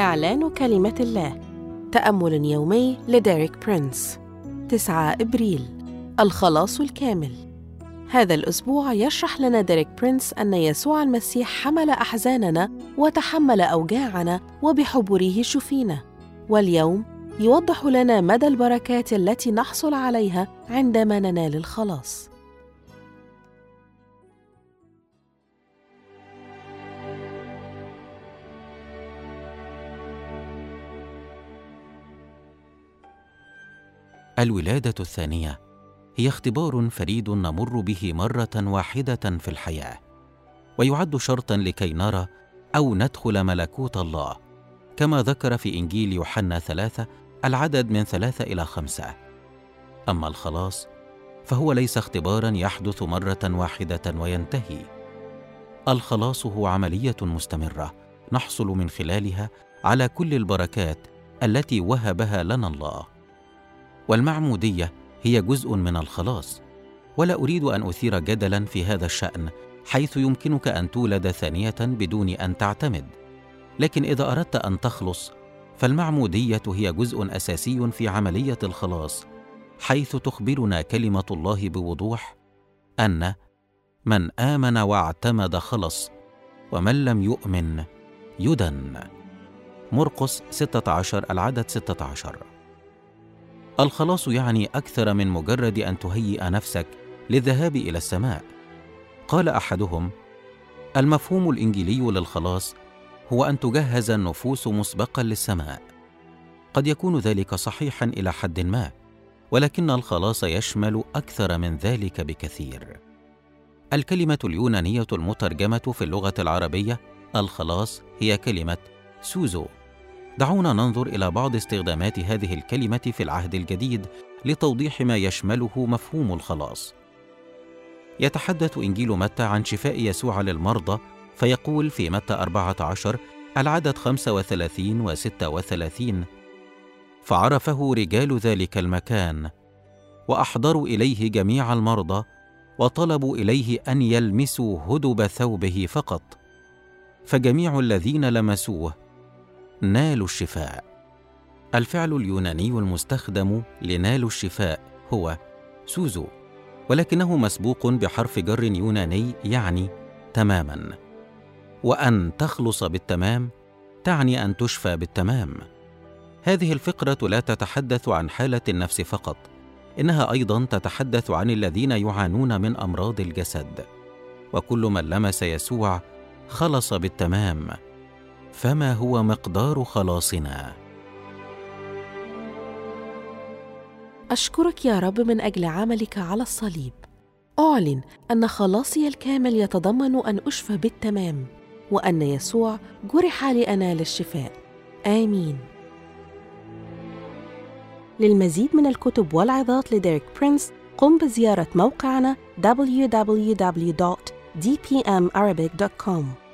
إعلان كلمة الله. تأمل يومي لديريك برينس. 9 إبريل. الخلاص الكامل. هذا الأسبوع يشرح لنا ديريك برينس أن يسوع المسيح حمل أحزاننا وتحمل أوجاعنا وبحبره شفينا. واليوم يوضح لنا مدى البركات التي نحصل عليها عندما ننال الخلاص. الولادة الثانية. هي اختبار فريد نمر به مرة واحدة في الحياة. ويعد شرطا لكي نرى أو ندخل ملكوت الله. كما ذكر في إنجيل يوحنا ثلاثة العدد من ثلاثة إلى خمسة. أما الخلاص فهو ليس اختبارا يحدث مرة واحدة وينتهي. الخلاص هو عملية مستمرة نحصل من خلالها على كل البركات التي وهبها لنا الله. والمعمودية هي جزء من الخلاص. ولا أريد أن أثير جدلا في هذا الشأن حيث يمكنك أن تولد ثانية بدون أن تعتمد. لكن إذا أردت أن تخلص فالمعمودية هي جزء أساسي في عملية الخلاص حيث تخبرنا كلمة الله بوضوح أن من آمن واعتمد خلص ومن لم يؤمن يدن. مرقس 16 العدد 16 الخلاص يعني أكثر من مجرد أن تهيئ نفسك للذهاب إلى السماء. قال أحدهم المفهوم الإنجيلي للخلاص هو أن تجهز النفوس مسبقا للسماء. قد يكون ذلك صحيحا إلى حد ما ولكن الخلاص يشمل أكثر من ذلك بكثير. الكلمة اليونانية المترجمة في اللغة العربية الخلاص هي كلمة سوزو. دعونا ننظر إلى بعض استخدامات هذه الكلمة في العهد الجديد لتوضيح ما يشمله مفهوم الخلاص. يتحدث إنجيل متى عن شفاء يسوع للمرضى فيقول في متى 14 العدد 35 و 36 فعرفه رجال ذلك المكان وأحضروا إليه جميع المرضى وطلبوا إليه أن يلمسوا هدب ثوبه فقط فجميع الذين لمسوه نالوا الشفاء. الفعل اليوناني المستخدم لنالوا الشفاء هو سوزو ولكنه مسبوق بحرف جر يوناني يعني تماما. وأن تخلص بالتمام تعني أن تشفى بالتمام. هذه الفقرة لا تتحدث عن حالة النفس فقط إنها أيضا تتحدث عن الذين يعانون من أمراض الجسد. وكل من لمس يسوع خلص بالتمام. فما هو مقدار خلاصنا؟ أشكرك يا رب من أجل عملك على الصليب. أعلن أن خلاصي الكامل يتضمن أن أشفى بالتمام وأن يسوع جرح لأنال الشفاء. آمين. للمزيد من الكتب والعظات لديريك برينس قم بزيارة موقعنا www.dpmarabic.com